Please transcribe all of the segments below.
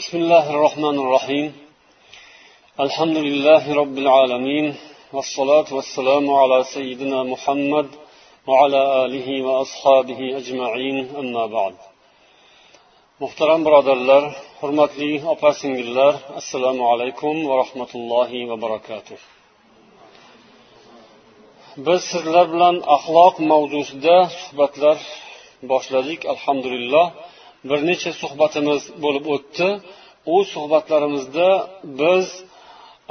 بسم الله الرحمن الرحيم. الحمد لله رب العالمين والصلاة والسلام على سيدنا محمد وعلى آله وأصحابه أجمعين أما بعد. محترم برادر الله حرمت لي الله السلام عليكم ورحمة الله وبركاته. بسر biz sizlar bilan axloq mavzusida suhbatlar الحمد لله bir necha suhbatimiz bo'lib o'tdi. U suhbatlarimizda biz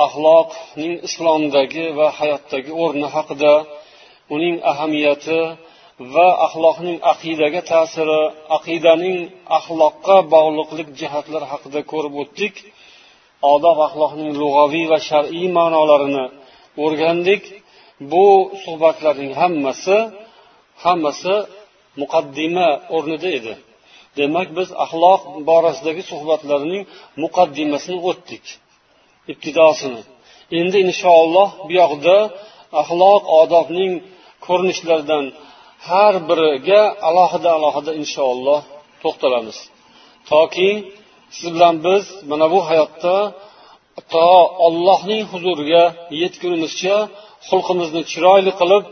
axloqning islomdagi va hayotdagi o'rni haqida uning ahamiyati va axloqning aqidaga ta'siri aqidaning axloqqa bog'liqlik jihatlari haqida ko'rib o'tdik. Odob axloqning lug'aviy va shar'iy ma'nolarini o'rgandik. Bu suhbatlarning hammasi hammasi muqaddima o'rnida edi. Demak biz axloq borasidagi suhbatlarning muqaddimasini o'tdik ibtidosini. Endi inshaalloh bu yoqda axloq odobning ko'rinishlaridan har biriga alohida alohida inshaalloh to'xtalamiz. Toki siz bilan biz mana bu hayotda to ollohning huzuriga yetgunimizcha xulqimizni chiroyli qilib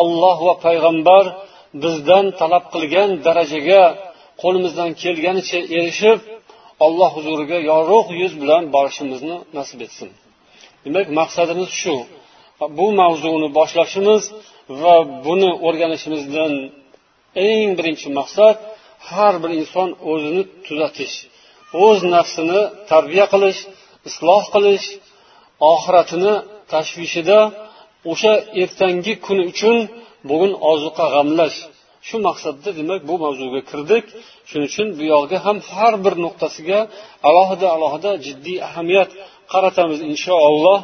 olloh va payg'ambar bizdan talab qilgan darajaga qo'limizdan kelganicha erishib olloh huzuriga yorug' yuz bilan borishimizni nasib etsin. Demak maqsadimiz shu. Bu mavzuni boshlashimiz va buni o'rganishimizdan eng birinchi maqsad har bir inson o'zini tuzatish o'z nafsini tarbiya qilish isloh qilish oxiratini tashvishida o'sha ertangi kun uchun bugun ozuqa g'amlash. Shu maqsadda demak bu mavzuga kirdik. Shuning uchun bu yoqga ham har bir nuqtasiga alohida alohida jiddiy ahamiyat qaratamiz inshaalloh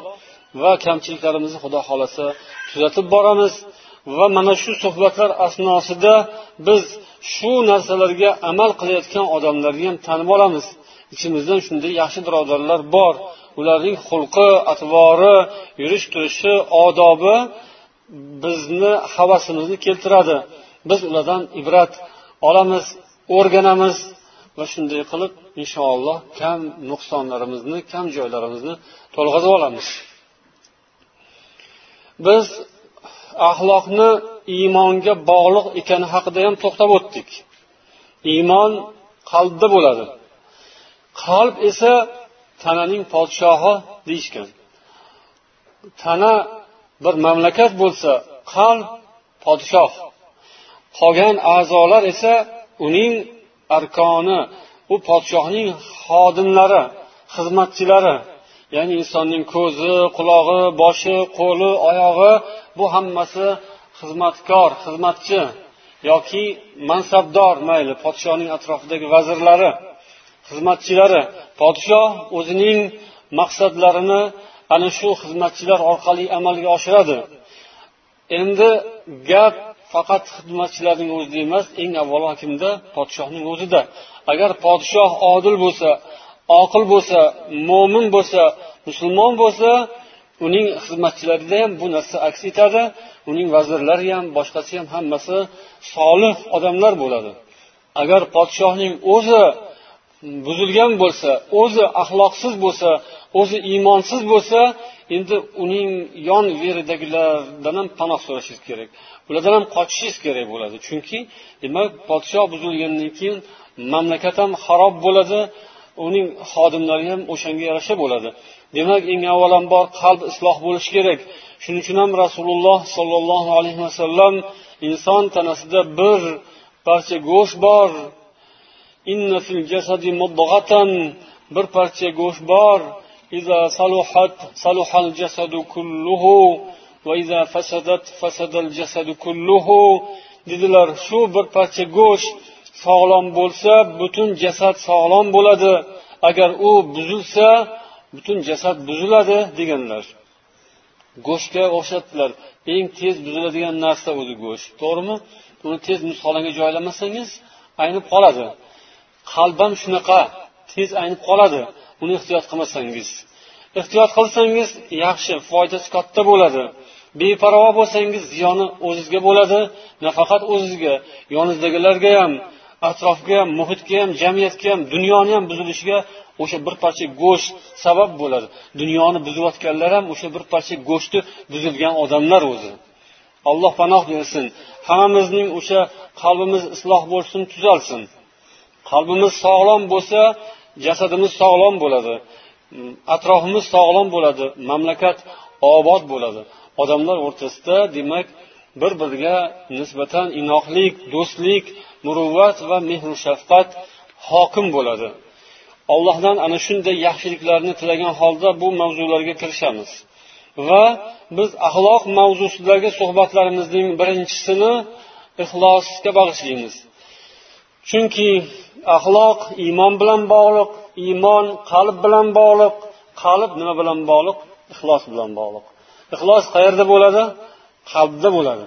va kamchiliklarimizni xudo xohlasa tuzatib boramiz. Va mana shu suhbatlar asnosida biz shu narsalarga amal qilayotgan odamlarni ham tanib olamiz. Ichimizdan shunday yaxshi birodarlar bor. Ularning xulqi atvori yurish turishi odobi bizni havasimizni keltiradi. Biz ulardan ibrat olamiz o'rganamiz va shunday qilib inshaalloh kam nuqsonlarimizni kam joylarimizni to'lg'azib olamiz. Biz axloqni iymonga bog'liq ekani haqida ham to'xtab o'tdik. Iymon qalbda bo'ladi. Qalb esa tananing podshohi deyishgan. Tana bir mamlakat bo'lsa qalb podshoh. Qolgan a'zolar esa uning arkoni u podshohning xodimlari xizmatchilari ya'ni insonning ko'zi qulog'i boshi qo'li oyog'i bu hammasi xizmatkor xizmatchi yoki mansabdor mayli podshohning atrofidagi vazirlari xizmatchilari. Podshoh o'zining maqsadlarini ana shu xizmatchilar orqali amalga oshiradi. Endi gap faqat xizmatchilarning o'zida emas eng avvalo kimda podshohning o'zida. Agar podshoh odil bo'lsa oqil bo'lsa mo'min bo'lsa musulmon bo'lsa uning xizmatchilarida ham bu narsa aks etadi uning vazirlari ham boshqasi ham hammasi solih odamlar bo'ladi. Agar podshohning o'zi buzilgan bo'lsa o'zi axloqsiz bo'lsa o'zi iymonsiz bo'lsa endi uning yon veridagilardan ham panoh so'rashingiz kerak. Ulardan ham qochishingiz kerak bo'ladi. Chunki demak podshoh buzilgandan keyin mamlakat ham xarob bo'ladi uning xodimlari ham o'shanga yarasha bo'ladi. Demak eng avvalambor qalb isloh bo'lishi kerak. Shuning uchun ham rasululloh sollallohu alayhi vasallam inson tanasida bir parcha go'sht bor. Bir parcha go'sht bor. إذا صلحت صلح الجسد كله وإذا فسدت فسد الجسد كله dedilar shu bir parcha go'sht sog'lom bo'lsa butun jasad sog'lom bo'ladi agar u buzilsa butun jasad buziladi deganlar go'shtga o'xshatdilar eng tez buziladigan narsa o'zi go'sht to'g'rimi uni tez muzxonaga joylamasangiz aynib qoladi qalb ham shunaqa tez aynib qoladi Uni ehtiyot qilmasangiz. Ehtiyot qilsangiz yaxshi foydasi katta bo'ladi. Beparvo bo'lsangiz ziyoni o'zizga bo'ladi nafaqat o'zizga yoningizdagilarga ham atrofga ham muhitga ham jamiyatga ham dunyoni ham buzilishiga o'sha bir parcha go'sht sabab bo'ladi. Dunyoni buzayotganlar ham o'sha bir parcha go'shti buzilgan odamlar o'zi. Alloh panoh bersin. Hammamizning o'sha qalbimiz isloh bo'lsin tuzalsin. Qalbimiz sog'lom bo'lsa jasadimiz sog'lom bo'ladi. Mm, atrofimiz sog'lom bo'ladi. Mamlakat obod bo'ladi. Odamlar o'rtasida demak bir biriga nisbatan inoqlik do'stlik muruvvat va mehru shafqat hokim bo'ladi. Allohdan ana shunday yaxshiliklarni tilagan holda bu mavzularga kirishamiz. Va biz axloq mavzusidagi suhbatlarimizning birinchisini ixlosga bag'ishlaymiz. Chunki axloq iymon bilan bog'liq iymon qalb bilan bog'liq qalb nima bilan bog'liq? Ixlos bilan bog'liq. Ixlos qayerda bo'ladi? Qalbda bo'ladi.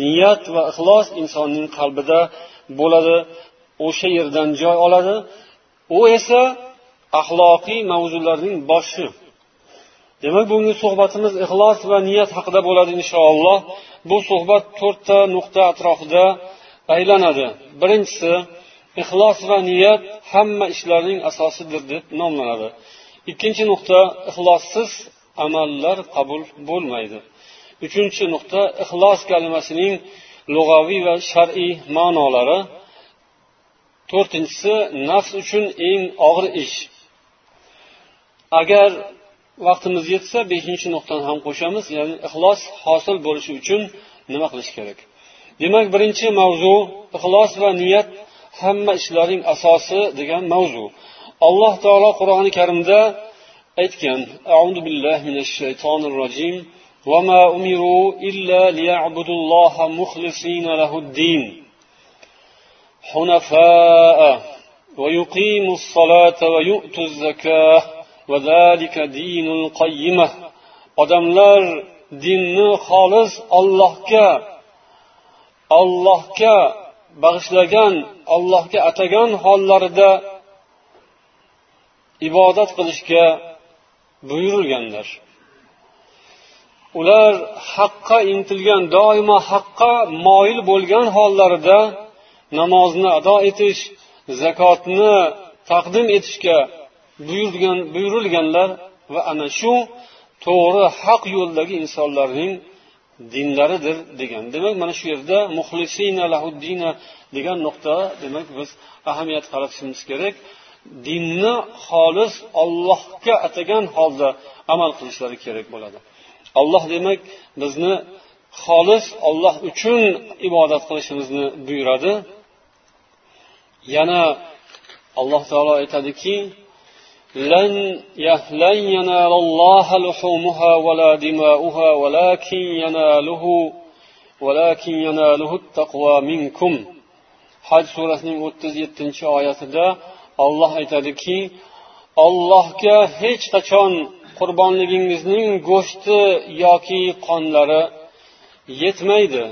Niyat va ixlos insonning qalbida bo'ladi. O'sha yerdan joy oladi. U esa axloqiy mavzularning boshi. Demak bugungi suhbatimiz ixlos va niyat haqida bo'ladi inshaalloh. Bu suhbat to'rtta nuqta atrofida aylanadi. Birinchisi ixlos va niyat hamma ishlarning asosidir deb nomlanadi. Ikkinchi nuqta ixlossiz amallar qabul bo'lmaydi. Uchinchi nuqta ixlos kalimasining lug'aviy va shar'iy ma'nolari. To'rtinchisi nafs uchun eng og'ir ish. Agar vaqtimiz yetsa beshinchi nuqtani ham qo'shamiz ya'ni ixlos hosil bo'lishi uchun nima qilish kerak? Demak birinchi mavzu ixlos va niyat hamma ishlarning asosi degan mavzu alloh taolo qur'oni karimda aytgan audu billahi minash shaytonir rojim وما أمروا إلا ليعبدوا الله مخلصين له الدين حنفاء ويقيموا الصلاة ويؤتوا الزكاة وذلك دين القيمة odamlar dinni xolis ollohga ollohga bag'ishlagan allohga atagan hollarida ibodat qilishga buyurilganlar. Ular haqqa intilgan doimo haqqa moyil bo'lgan hollarida namozni ado etish zakotni taqdim etishga buyurilganlar va ana shu to'g'ri haq yo'ldagi insonlarning dinlaridir degan. Demak mana shu yerda muxlisina lahuddina degan nuqta demak biz ahamiyat qaratishimiz kerak. Dinni xolis ollohga atagan holda amal qilishlari kerak bo'ladi. Olloh demak bizni xolis olloh uchun ibodat qilishimizni buyuradi. Yana alloh taolo aytadiki لن لن ينال الله لحومها ولا دماؤها ولكن يناله ولكن يناله التقوى منكم haj surasining o'ttiz yettinchi oyatida olloh aytadiki ollohga hech qachon qurbonligingizning go'shti yoki qonlari yetmaydi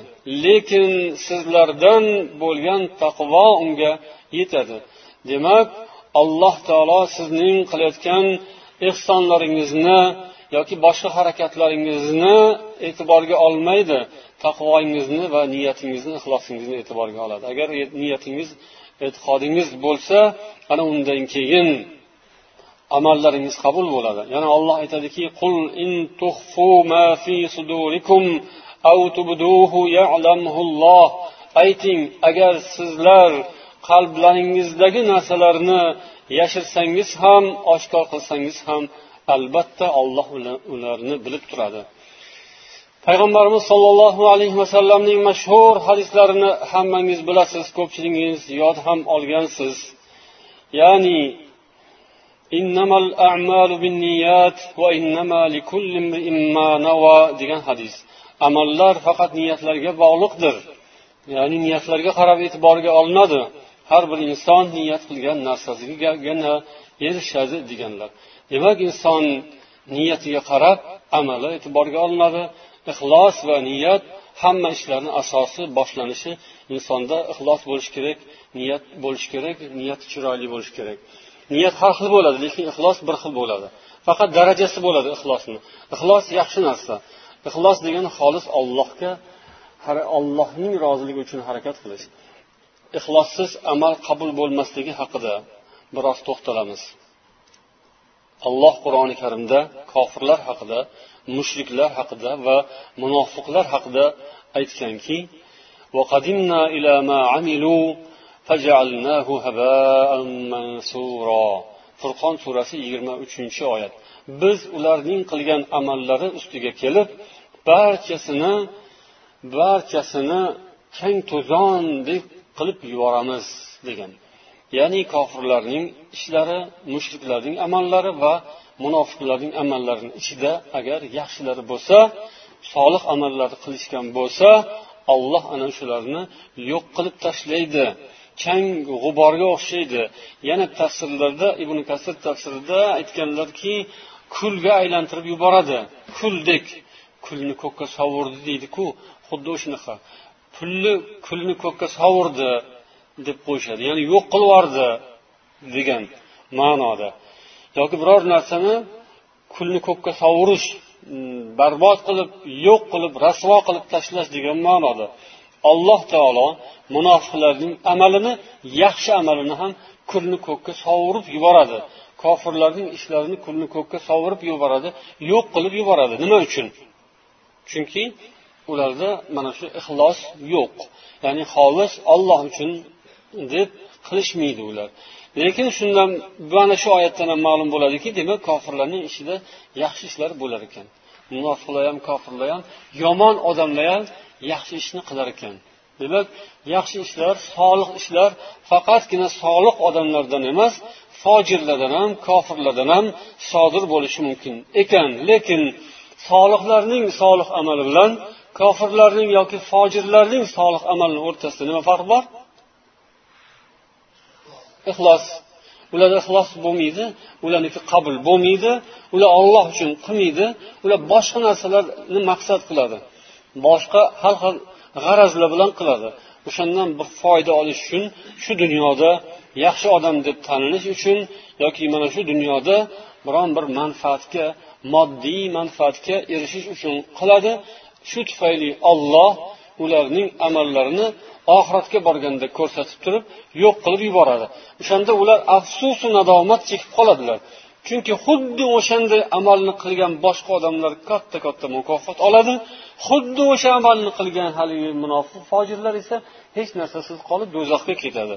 lekin sizlardan bo'lgan taqvo unga yetadi demak alloh taolo sizning qilayotgan ehsonlaringizni yoki boshqa harakatlaringizni e'tiborga olmaydi. Taqvoingizni va niyatingizni ixlosingizni e'tiborga oladi. Agar e, niyatingiz e'tiqodingiz bo'lsa ana undan keyin amallaringiz qabul bo'ladi. Yana olloh aytadiki qul in tuhfu ma fi sudurikum aw tubduhu ya'lamuhulloh ayting agar sizlar qalblaringizdagi narsalarni yashirsangiz ham oshkor qilsangiz ham albatta olloh ularni bilib turadi. Payg'ambarimiz sollallohu alayhi vasallamning mashhur hadislarini hammangiz bilasiz ko'pchiligingiz yod ham olgansiz. Ya'ni innamal a'malu binniyat va innama likulli imma nawa degan hadis. Amallar faqat niyatlarga bog'liqdir. Ya'ni niyatlarga qarab e'tiborga olinadi. Har bir inson niyat qilgan narsasigagina erishadi deganlar. Demak inson niyatiga qarab amali e'tiborga olinadi. Ixlos va niyat hamma ishlarni asosi boshlanishi insonda ixlos bo'lishi kerak niyat bo'lishi kerak niyat chiroyli bo'lishi kerak. Niyat har xil bo'ladi lekin ixlos bir xil bo'ladi. Faqat darajasi bo'ladi ixlosni. Ixlos yaxshi narsa. Ixlos degani xolis ollohga ollohning roziligi uchun harakat qilish. Ixlossiz amal qabul bo'lmasligi haqida biroz to'xtalamiz. Alloh qur'oni karimda kofirlar haqida mushriklar haqida va munofiqlar haqida aytganki furqon surasi yigirma uchinchi oyat. Biz ularning qilgan amallari ustiga kelib barchasini barchasini kang to'zondek qilib yuboramiz degan. Ya'ni kofirlarning ishlari mushriklarning amallari va munofiqlarning amallarini ichida agar yaxshilari bo'lsa solih amallarni qilishgan bo'lsa olloh ana shularni yo'q qilib tashlaydi. Chang g'uborga o'xshaydi. Yana tafsirlarda ibn kasir tafsirida aytganlarki kulga aylantirib yuboradi. Kuldek kulni ko'kka sovurdi deydiku xuddi o'shanaqa. Kulni kulni ko'kka sovurdi deb qo'yishadi. Ya'ni yo'q qilib yubordi degan ma'noda. Yoki biror narsani kulni ko'kka sovurish mm, barbod qilib yo'q qilib rasvo qilib tashlash degan ma'noda. Alloh taolo munofiqlarning amalini yaxshi amalini ham kulni ko'kka sovurib yuboradi. Kofirlarning ishlarini kulni ko'kka sovurib yuboradi yo'q qilib yuboradi. Nima uchun? Chunki ularda mana shu ixlos yo'q. Ya'ni xolis olloh uchun deb qilishmaydi ular. Lekin shundan mana shu oyatdan ham ma'lum bo'ladiki demak kofirlarning ichida yaxshi ishlar bo'lar ekan. Munofiqlar ham kofirlar ham yomon odamlar ham yaxshi ishni qilar ekan. Demak yaxshi ishlar solih ishlar faqatgina solih odamlardan emas fojirlardan ham kofirlardan ham sodir bo'lishi mumkin ekan. Lekin solihlarning solih amali bilan kofirlarning yoki fojirlarning solih amalini o'rtasida nima farq bor? Ixlos. Ularda ixlos bo'lmaydi ularniki qabul bo'lmaydi ular olloh uchun qilmaydi ular boshqa narsalarni maqsad qiladi. Boshqa har xil g'arazlar bilan qiladi. O'shandan bir foyda olish uchun shu dunyoda yaxshi odam deb tanilish uchun yoki mana shu dunyoda biron bir manfaatga moddiy manfaatga erishish uchun qiladi. Shu tufayli olloh ularning amallarini oxiratga borganda ko'rsatib turib yo'q qilib yuboradi. O'shanda ular afsusu nadomat chekib qoladilar. Chunki xuddi o'shanday amalni qilgan boshqa odamlar katta katta mukofot oladi. Xuddi o'sha amalni qilgan haligi munofiq fojirlar esa hech narsasiz qolib do'zaxga ketadi.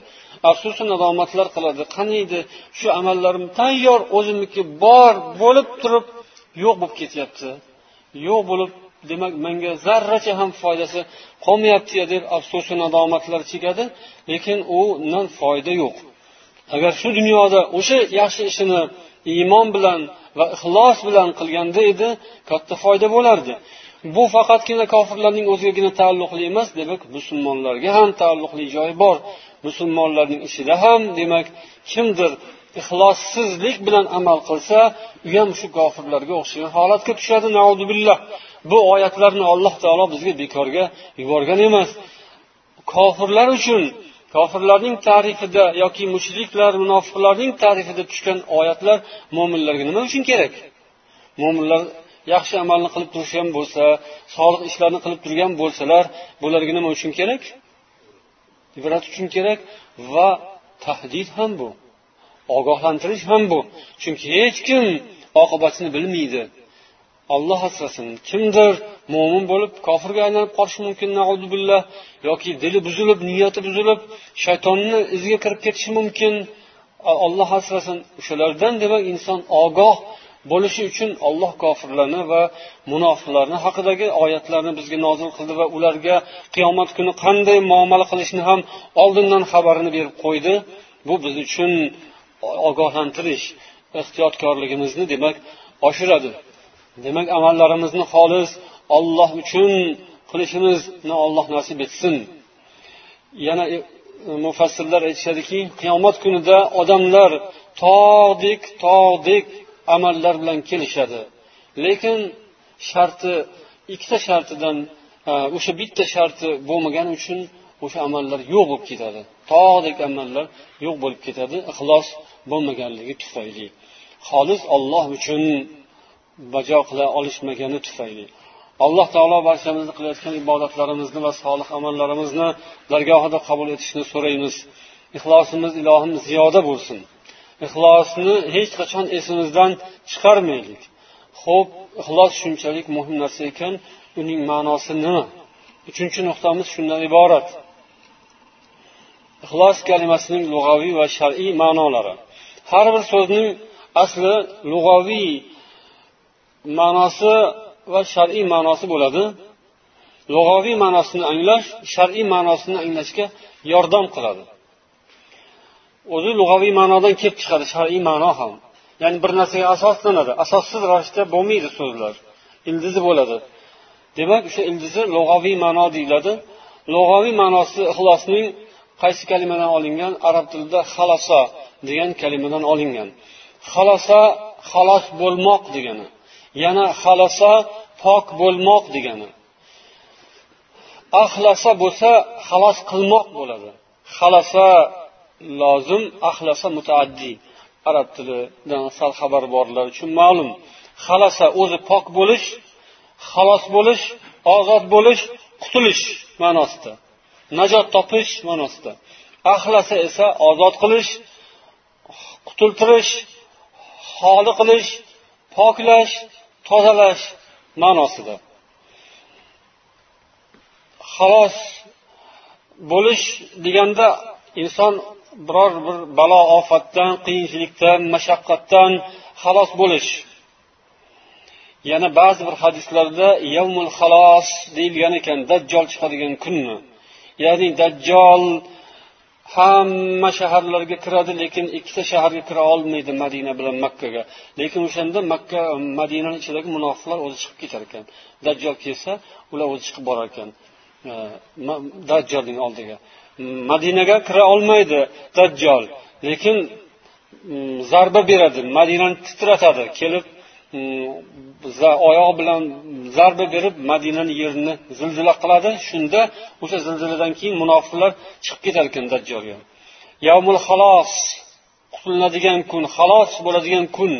Afsusu nadomatlar qiladi. Qaniydi? Shu amallarim tayyor o'zimniki bor bo'lib turib yo'q bo'lib ketyapti. Yo'q bo'lib demak menga zarracha ham foydasi qolmayapti deb afsusu nadomatlar chekadi lekin undan foyda yo'q. Agar shu dunyoda o'sha yaxshi ishini iymon bilan va ixlos bilan qilganda edi katta foyda bo'lardi. Bu faqatgina kofirlarning o'zigagina taalluqli emas demak musulmonlarga ham taalluqli joyi bor. Musulmonlarning ichida ham demak kimdir ixlossizlik bilan amal qilsa u ham shu kofirlarga o'xshagan holatga tushadi billah bu oyatlarni alloh taolo bizga bekorga yuborgan emas. Kofirlar uchun kofirlarning tarifida yoki mushriklar munofiqlarning tarifida tushgan oyatlar mo'minlarga nima uchun kerak? Mo'minlar yaxshi amalni qilib turishgan bo'lsa solih ishlarni qilib turgan bo'lsalar bularga nima uchun kerak? Ibrat uchun kerak va tahdid ham bu. Ogohlantirish ham bu. Chunki hech kim oqibatini bilmaydi. Olloh asrasin. Kimdir mo'min bo'lib kofirga aylanib qolishi mumkin billah yoki dili buzilib niyati buzilib shaytonni iziga kirib ketishi mumkin olloh asrasin. O'shalardan demak inson ogoh bo'lishi uchun olloh kofirlarni va munofiqlarni haqidagi oyatlarni bizga nozil qildi va ularga qiyomat kuni qanday muomala qilishni ham oldindan xabarini berib qo'ydi. Bu biz uchun ogohlantirish ehtiyotkorligimizni demak oshiradi. Demak amallarimizni xolis olloh uchun qilishimizni olloh nasib etsin. Yana e, mufassirlar aytishadiki qiyomat kunida odamlar tog'dek tog'dek amallar bilan kelishadi. Lekin sharti ikkita shartidan e, o'sha bitta sharti bo'lmagani uchun o'sha amallar yo'q bo'lib ketadi. Tog'dek amallar yo'q bo'lib ketadi ixlos bo'lmaganligi tufayli. Xolis olloh uchun bajo qila olishmagani tufayli. Alloh taolo barchamizni qilayotgan ibodatlarimizni va solih amallarimizni dargohida qabul etishni so'raymiz. Ixlosimiz ilohim ziyoda bo'lsin. Ixlosni hech qachon esimizdan chiqarmaylik. Ho'p ixlos shunchalik muhim narsa ekan uning ma'nosi nima? Uchinchi nuqtamiz shundan iborat. Ixlos kalimasining lug'aviy va shar'iy ma'nolari. Har bir so'zning asli lug'aviy ma'nosi va shar'iy ma'nosi bo'ladi. Lug'aviy ma'nosini anglash shar'iy ma'nosini anglashga yordam qiladi. O'zi lug'aviy ma'nodan kelib chiqadi shar'iy ma'no ham. Ya'ni bir narsaga asoslanadi. Asossiz ravishda bo'lmaydi so'zlar. Ildizi bo'ladi. Demak o'sha ildizi lug'aviy ma'no deyiladi. Lug'aviy ma'nosi ixlosning qaysi kalimadan olingan? Arab tilida xalosa degan kalimadan olingan. Xalosa xalos bo'lmoq degani. Yana xalosa pok bo'lmoq degani. Axlasa bo'lsa xalos qilmoq bo'ladi. Xalosa lozim axlasa mutaaddiy arab tilidan sal xabar borlar uchun ma'lum. Xalasa o'zi pok bo'lish xalos bo'lish ozod bo'lish qutulish ma'nosida. Najot topish ma'nosida. Axlasa esa ozod qilish qutultirish xoli qilish poklash tozalash ma'nosida. Xalos bo'lish deganda inson biror bir balo ofatdan qiyinchilikdan mashaqqatdan xalos bo'lish. Yana ba'zi bir hadislarda yavmul xalos deyilgan ekan dajjol chiqadigan kunni. Ya'ni dajjol hamma shaharlarga kiradi lekin ikkita shaharga kira olmaydi madina bilan makkaga. Lekin o'shanda makka madinani ichidagi munofiqlar o'zi chiqib ketar ekan. Dajjol kelsa ular o'zi chiqib borar ekan e, dajjolning oldiga. Madinaga kira olmaydi dajjol lekin mm, zarba beradi madinani titratadi kelib oyog'i bilan zarba berib madinani yerini zilzila qiladi. Shunda o'sha zilziladan keyin munofiqlar chiqib ketar ekan dajjolga. Yavmul xalos qutulinadigan kun xalos bo'ladigan kun.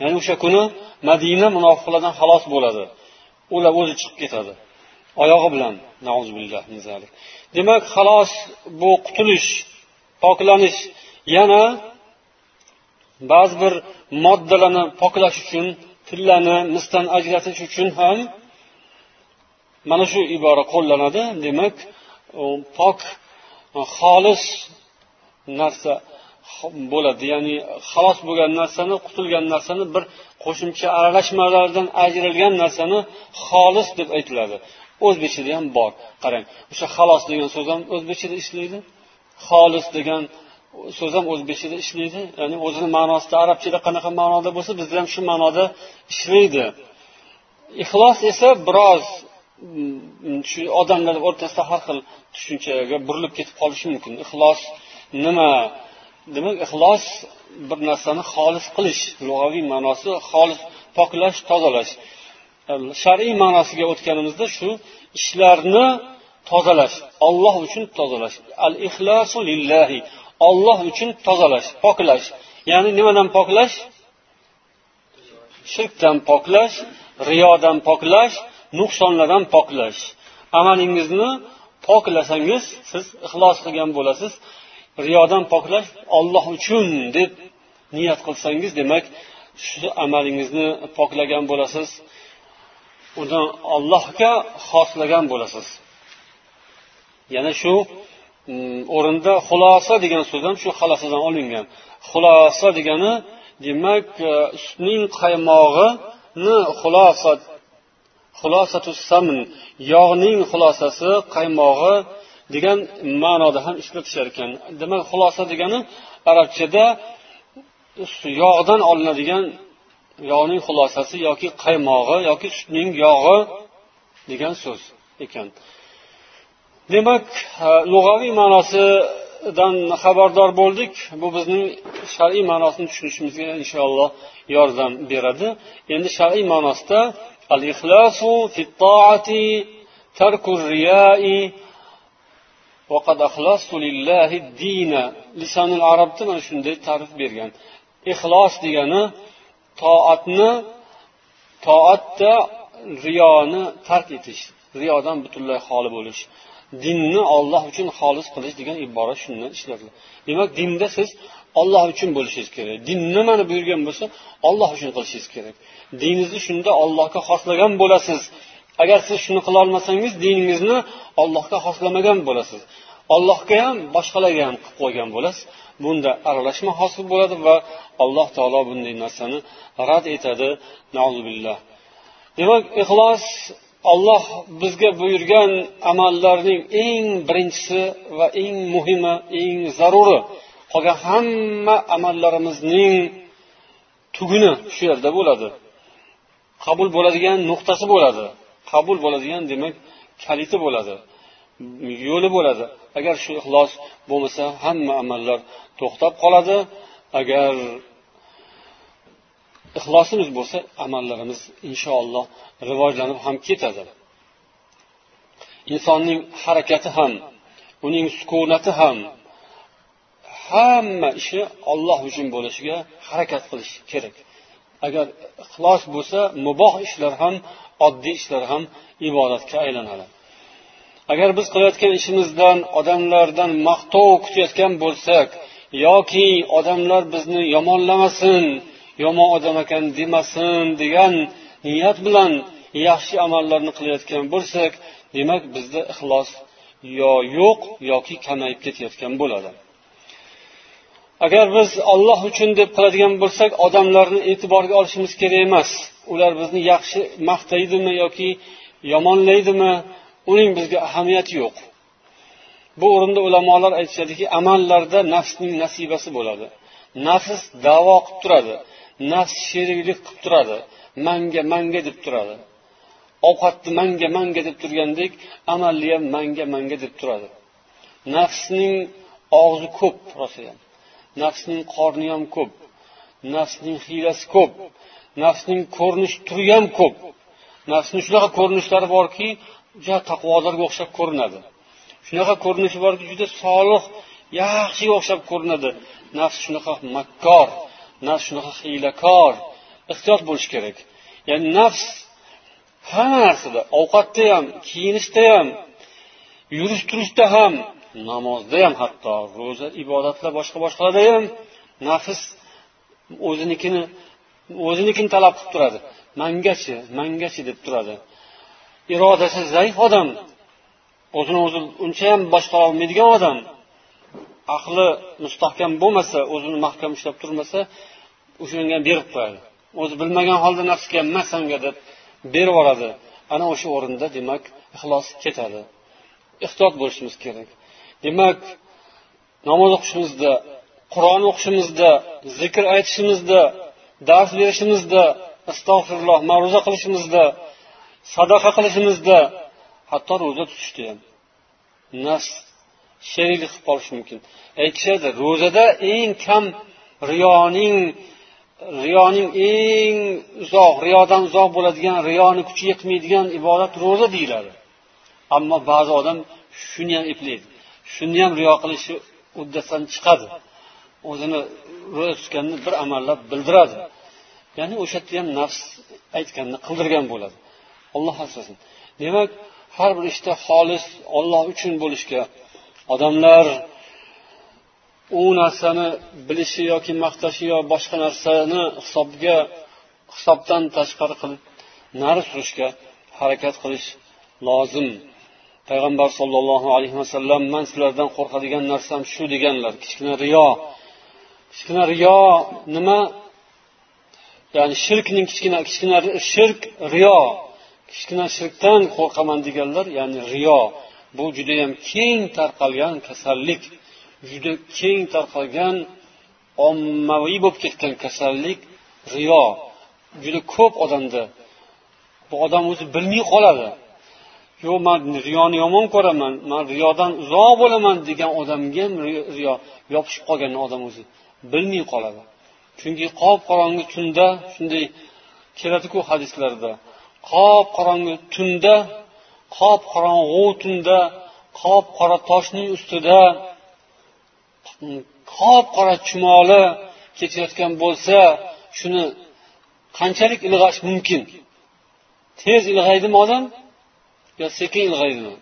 Ya'ni o'sha kuni madina munofiqlardan xalos bo'ladi. Ular o'zi chiqib ketadi. Oyog'i bilan demak xalos bu qutulish poklanish yana ba'zi bir moddalarni poklash uchun tillani misdan ajratish uchun ham mana shu ibora qo'llanadi. Demak pok e, xolis narsa bo'ladi. Ya'ni xalos bo'lgan narsani qutulgan narsani bir qo'shimcha aralashmalardan ajralgan narsani xolis deb aytiladi. O'zbekchada ham bor. Qarang o'sha xalos degan so'z ham o'zbekchada ishlaydi. Xolis degan so'z ham o'zbekchada ishlaydi. Ya'ni o'zini ma'nosida arabchada qanaqa ma'noda bo'lsa bizda ham shu ma'noda ishlaydi. Ixlos esa biroz mm, shu odamlar o'rtasida har xil tushunchaga burilib ketib qolishi mumkin. Ixlos nima demak ixlos bir narsani xolis qilish lug'aviy ma'nosi xolis poklash tozalash. Shar'iy ma'nosiga o'tganimizda shu ishlarni tozalash olloh uchun tozalash. Al ixlosu lillahi olloh uchun tozalash poklash. Ya'ni nimadan poklash? Shirkdan poklash riyodan poklash nuqsonlardan poklash. Amalingizni poklasangiz siz ixlos qilgan bo'lasiz. Riyodan poklash olloh uchun deb niyat qilsangiz demak shu amalingizni poklagan bo'lasiz. Uni ollohga xoslagan bo'lasiz. Yana shu o'rinda xulosa degan so'z ham shu xalosadan olingan. Xulosa degani demak e, sutning qaymog'ini xulosa xulosatu samn yog'ning xulosasi qaymog'i degan ma'noda ham ishlatishar ekan. Demak xulosa degani arabchada yog'dan olinadigan yog'ning xulosasi yoki qaymog'i yoki sutning yog'i degan so'z ekan. demak lug'aviy ma'nosidan xabardor bo'ldik bu bizning shar'iy ma'nosini tushunishimizga inshaalloh yordam beradi endi shar'iy ma'nosida al ixlosu fi toati tarku riyai وقد أخلصت لله الدين لسان arabda mana shunday ta'rif bergan ixlos degani toatni toatda riyoni tark etish riyodan butunlay xoli bo'lish Dinni olloh uchun xolis qilish degan ibora shundan ishlatiladi demak dinda siz olloh uchun bo'lishingiz kerak. Din nimani buyurgan bo'lsa olloh uchun qilishingiz kerak. Diningizni shunda ollohga xoslagan bo'lasiz. Agar siz shuni qilolmasangiz diningizni ollohga xoslamagan bo'lasiz. Ollohga ham boshqalarga ham qilib qo'ygan bo'lasiz. Bunda aralashma hosil bo'ladi va alloh taolo bunday narsani rad etadi. Demak ixlos olloh bizga buyurgan amallarning eng birinchisi va eng muhimi eng zaruri qolgan hamma amallarimizning tuguni shu yerda bo'ladi. Qabul bo'ladigan nuqtasi bo'ladi. Qabul bo'ladigan demak kaliti bo'ladi. Yo'li bo'ladi. Agar shu ixlos bo'lmasa hamma amallar to'xtab qoladi. Agar ixlosimiz bo'lsa amallarimiz inshaalloh rivojlanib ham ketadi. Insonning harakati ham uning sukunati ham hamma ishi olloh uchun bo'lishiga harakat qilish kerak. Agar ixlos bo'lsa muboh ishlar ham oddiy ishlar ham ibodatga aylanadi. Agar biz qilayotgan ishimizdan odamlardan maqtov kutayotgan bo'lsak yoki odamlar bizni yomonlamasin yomon odam ekan demasin degan niyat bilan yaxshi amallarni qilayotgan bo'lsak demak bizda ixlos yo yo'q yoki kamayib ketayotgan bo'ladi. Agar biz olloh uchun deb qiladigan bo'lsak odamlarni e'tiborga olishimiz kerak emas. Ular bizni yaxshi maqtaydimi yoki yomonlaydimi uning bizga ahamiyati yo'q. Bu o'rinda ulamolar aytishadiki amallarda nafsning nasibasi bo'ladi. Nafs davo qilib turadi. Nafs sheriklik qilib turadi. Manga manga deb turadi. Ovqatni manga manga deb turgandek amalni ham manga manga deb turadi. Nafsning og'zi ko'p rosayam nafsning qorni ham ko'p. Nafsning hiylasi ko'p. Nafsning ko'rinish turi ham ko'p. Nafsni shunaqa ko'rinishlari borki juda taqvodorga o'xshab ko'rinadi. Shunaqa ko'rinishi borki juda solih yaxshiga o'xshab ko'rinadi. Nafs shunaqa makkor nafs shunaqa hiylakor ehtiyot bo'lish kerak. Ya'ni nafs hamma narsada ovqatda ham kiyinishda ham yurish turishda ham namozda ham hatto ro'za ibodatlar boshqa boshqalarda ham nafs o'zinikini o'zinikini talab qilib turadi. Mangachi mangachi deb turadi. Irodasi zaif odam o'zini o'zi unchayam boshqara olmaydigan odam aqli mustahkam bo'lmasa o'zini mahkam ushlab turmasa o'shanga berib qo'yadi. O'zi bilmagan holda nafsga man sanga deb berib yuboradi. Ana o'sha o'rinda demak ixlos ketadi. Ehtiyot bo'lishimiz kerak. Demak namoz o'qishimizda qur'on o'qishimizda zikr aytishimizda dars berishimizda astag'firulloh ma'ruza qilishimizda sadaqa qilishimizda hatto ro'za tutishda ham. Nafs sheriklik qilib qolishi mumkin. Aytishadi ro'zada eng kam riyoning riyoning eng uzoq riyodan uzoq bo'ladigan riyoni kuchi yetmaydigan ibodat ro'za deyiladi. Ammo ba'zi odam shuni ham eplaydi. Shuni ham riyo qilishi uddasidan chiqadi. O'zini ro'za tutganini bir amallab bildiradi. Ya'ni o'sha yerda ham nafs aytganini qildirgan bo'ladi. Olloh asrasin. Demak har bir ishda xolis olloh uchun bo'lishga odamlar u narsani bilishi yoki maqtashi yo boshqa narsani hisobga hisobdan tashqari qilib nari surishga harakat qilish lozim. Payg'ambar sollallohu alayhi vasallam man sizlardan qo'rqadigan narsam shu deganlar kichkina riyo. Kichkina riyo nima? Ya'ni shirkning kichkina kichkina shirk riyo. Kichkina shirkdan qo'rqaman deganlar ya'ni riyo. Bu judayam keng tarqalgan kasallik. Juda keng tarqalgan ommaviy bo'lib ketgan kasallik riyo. Juda ko'p odamda. Bu odam o'zi bilmay qoladi. Yo'q man riyoni yomon ko'raman man riyodan uzoq bo'laman degan odamga ham riyo yopishib qolgan odam o'zi bilmay qoladi. Chunki qop qorong'i tunda shunday keladiku hadislarda. Qop qorong'i tunda qop qorong'u tunda qop qora toshning ustida qop qora chumoli ketayotgan bo'lsa shuni qanchalik ilg'ash mumkin? Tez ilg'aydimi odam yo sekin ilg'aydimi?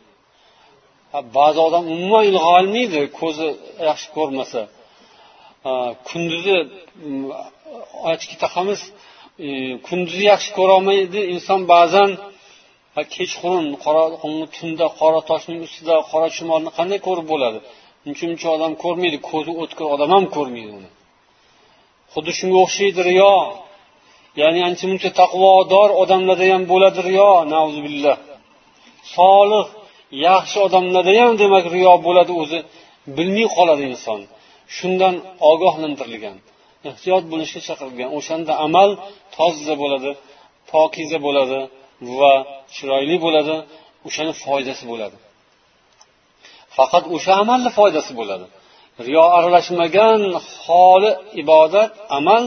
Ba'zi odam umuman ilg'olmaydi ko'zi yaxshi ko'rmasa. Kunduzi aytishga taqamiz e, kunduzi yaxshi ko'rolmaydi inson ba'zan kechqurun qora tunda qora toshning ustida qora chumolni qanday ko'rib bo'ladi? Uncha muncha odam ko'rmaydi ko'zi o'tkir odam ham ko'rmaydi uni. Xuddi shunga o'xshaydi riyo. Ya'ni ancha muncha taqvodor odamlarda ham bo'ladi riyo billah solih yaxshi odamlarda ham demak riyo bo'ladi o'zi. Bilmay qoladi inson. Shundan ogohlantirilgan ehtiyot bo'lishga chaqirilgan o'shanda amal toza bo'ladi pokiza bo'ladi va chiroyli bo'ladi o'shani foydasi bo'ladi. Faqat o'sha amalni foydasi bo'ladi. Riyo aralashmagan xoli ibodat amal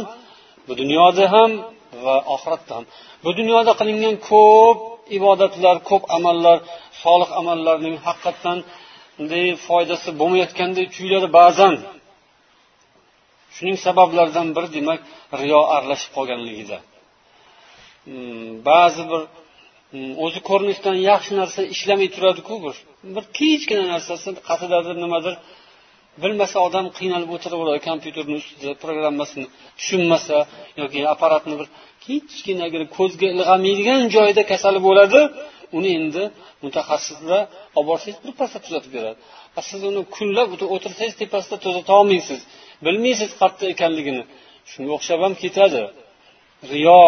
bu dunyoda ham va oxiratda ham. Bu dunyoda qilingan ko'p ibodatlar ko'p amallar solih amallarning haqiqatdan bunday foydasi bo'lmayotgandek tuyuladi ba'zan. Shuning sabablaridan biri demak riyo aralashib qolganligida. Hmm, ba'zi bir hmm, o'zi ko'rinishdan yaxshi narsa ishlamay turadiku bir. Bir kichkina narsasi qayerdadir nimadir bilmasa odam qiynalib o'tiraveradi kompyuterni ustida programmasini tushunmasa yoki apparatni bir kichkina ko'zga ilg'amaydigan joyida kasal bo'ladi uni endi mutaxassislar olib borsangiz birpasda tuzatib beradi. Siz uni kunlab o'tirsangiz tepasida tuzata olmaysiz bilmaysiz qayerda ekanligini. Shunga o'xshab ham ketadi. Riyo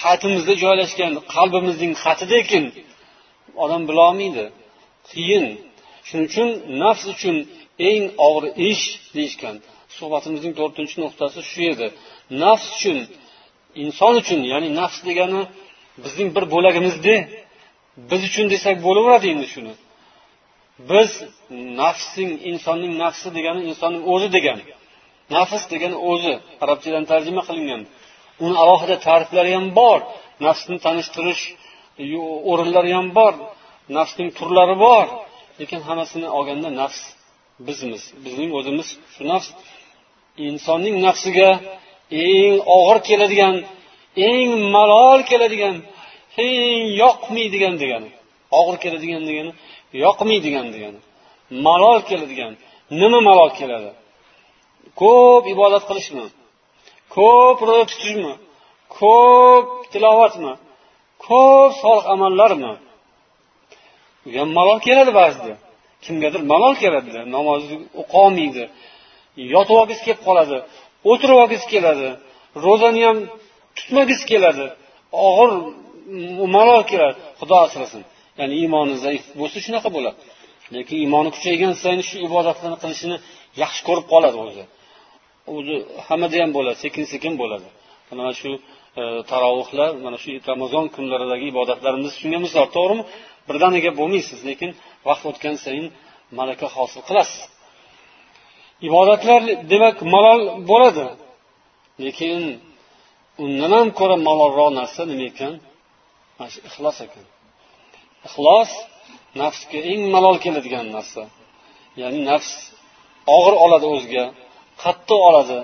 qatimizda joylashgan qalbimizning xati lekin odam bilolmaydi. Qiyin. Shuning uchun nafs uchun eng og'ir ish deyishgan. Suhbatimizning to'rtinchi nuqtasi shu edi. Nafs uchun inson uchun ya'ni nafs degani bizning bir bo'lagimizda biz uchun desak bo'laveradi endi shuni. Biz nafsing insonning nafsi degani insonning o'zi degani nafs degani o'zi arabchadan tarjima qilingan. Uni alohida ta'riflari ham bor. Nafsni tanishtirish o'rinlari ham bor. Nafsning turlari bor. Lekin hammasini olganda nafs bizmiz. Bizning o'zimiz shu nafs insonning nafsiga eng og'ir keladigan eng malol keladigan eng yoqmaydigan degani. Og'ir keladigan degani yoqmaydigan degani. Malol keladigan nima malol keladi? Ko'p ibodat qilishmi? Ko'p ro'za tutishmi? Ko'p tilovatmi ko'p solih amallarmi u ham malol keladi ba'zida. Kimgadir malol keladi namozni o'qolmaydi. Yotib olgisi kelib qoladi o'tirib olgisi keladi ro'zani ham tutmagisi keladi og'ir malol keladi xudo asrasin. Ya'ni iymoni zaif bo'lsa shunaqa bo'ladi. Lekin iymoni kuchaygan sayin shu ibodatlarni qilishini yaxshi ko'rib qoladi o'zi. O'zi hammada ham bo'ladi sekin sekin bo'ladi. Mana shu e, tarovihlar mana shu ramazon kunlaridagi ibodatlarimiz shunga misol to'g'rimi? Birdaniga bo'lmaysiz lekin vaqt o'tgan sayin malaka hosil qilasiz. Ibodatlar demak malol bo'ladi. Lekin undan ham ko'ra malolroq narsa nima ekan? Mana shu ixlos ekan. Ixlos nafsga eng malol keladigan narsa. Ya'ni nafs og'ir oladi o'ziga qattiq oladi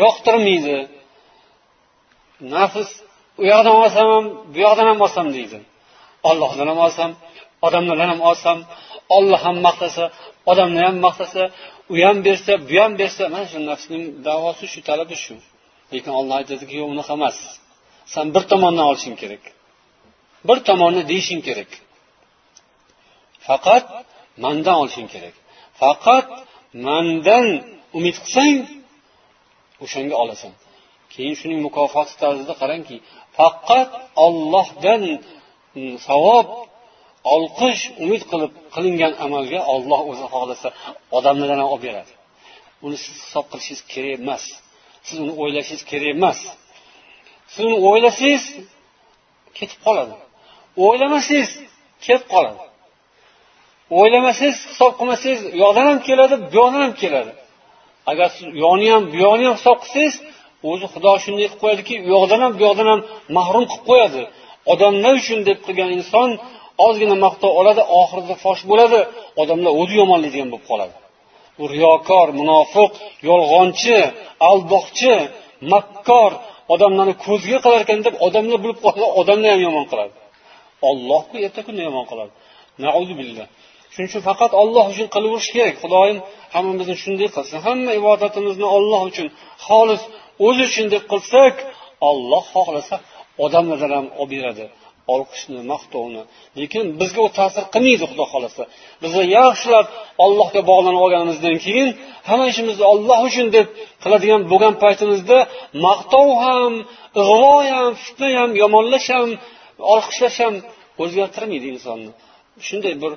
yoqtirmaydi. Nafs u yoqdan olsam ham bu yoqdan ham olsam deydi. Ollohdan ham olsam odamlardan ham olsam olloh ham maqtasa odamlar ham maqtasa u ham bersa bu ham bersa mana shu nafsning davosi shu talabi shu. Lekin olloh aytadiki yo'q unaqa emas. San bir tomondan olishing kerak. Bir tomonni deyishing kerak. Faqat mandan olishing kerak. Faqat mandan umid qilsang o'shanga olasan. Keyin shuning mukofoti tarzida qarangki faqat ollohdan Hm, savob olqish umid qilib qilingan amalga olloh o'zi xohlasa odamlardan ham olib beradi. Uni siz hisob qilishingiz kerak emas. Siz uni o'ylashingiz kerak emas. Siz uni o'ylasangiz ketib qoladi. O'ylamasangiz kelib qoladi. O'ylamasangiz hisob qilmasangiz u yoqdan ham keladi bu yoqdan ham keladi. Agar siz u yoqni ham bu yoqni ham hisob qilsangiz o'zi xudo shunday qilib qo'yadiki u yoqdan ham bu yoqdan ham mahrum qilib qo'yadi. Odamlar uchun deb qilgan inson ozgina maqtov oladi oxirida fosh bo'ladi. Odamlar o'zi yomonlaydigan bo'lib qoladi. U riyokor munofiq yolg'onchi aldoqchi makkor odamlarni ko'zga qilar ekan deb odamlar bilib qolsa odamlar ham yomon qiladi. Ollohku erta kunda yomon qiladi. Billah. Shuning uchun faqat olloh uchun qilaverish kerak. Xudoyim hammamizni shunday qilsin. Hamma ibodatimizni olloh uchun xolis o'zi uchun deb qilsak olloh xohlasa odamlardan ham olib beradi. Olqishni maqtovni. Lekin bizga u ta'sir qilmaydi xudo xohlasa. Biz yaxshilab ollohga bog'lanib olganimizdan keyin hamma ishimizni olloh uchun deb qiladigan bo'lgan paytimizda maqtov ham ig'vo ham fitna ham yomonlash ham olqishlash ham o'zgartirmaydi insonni. Shunday bir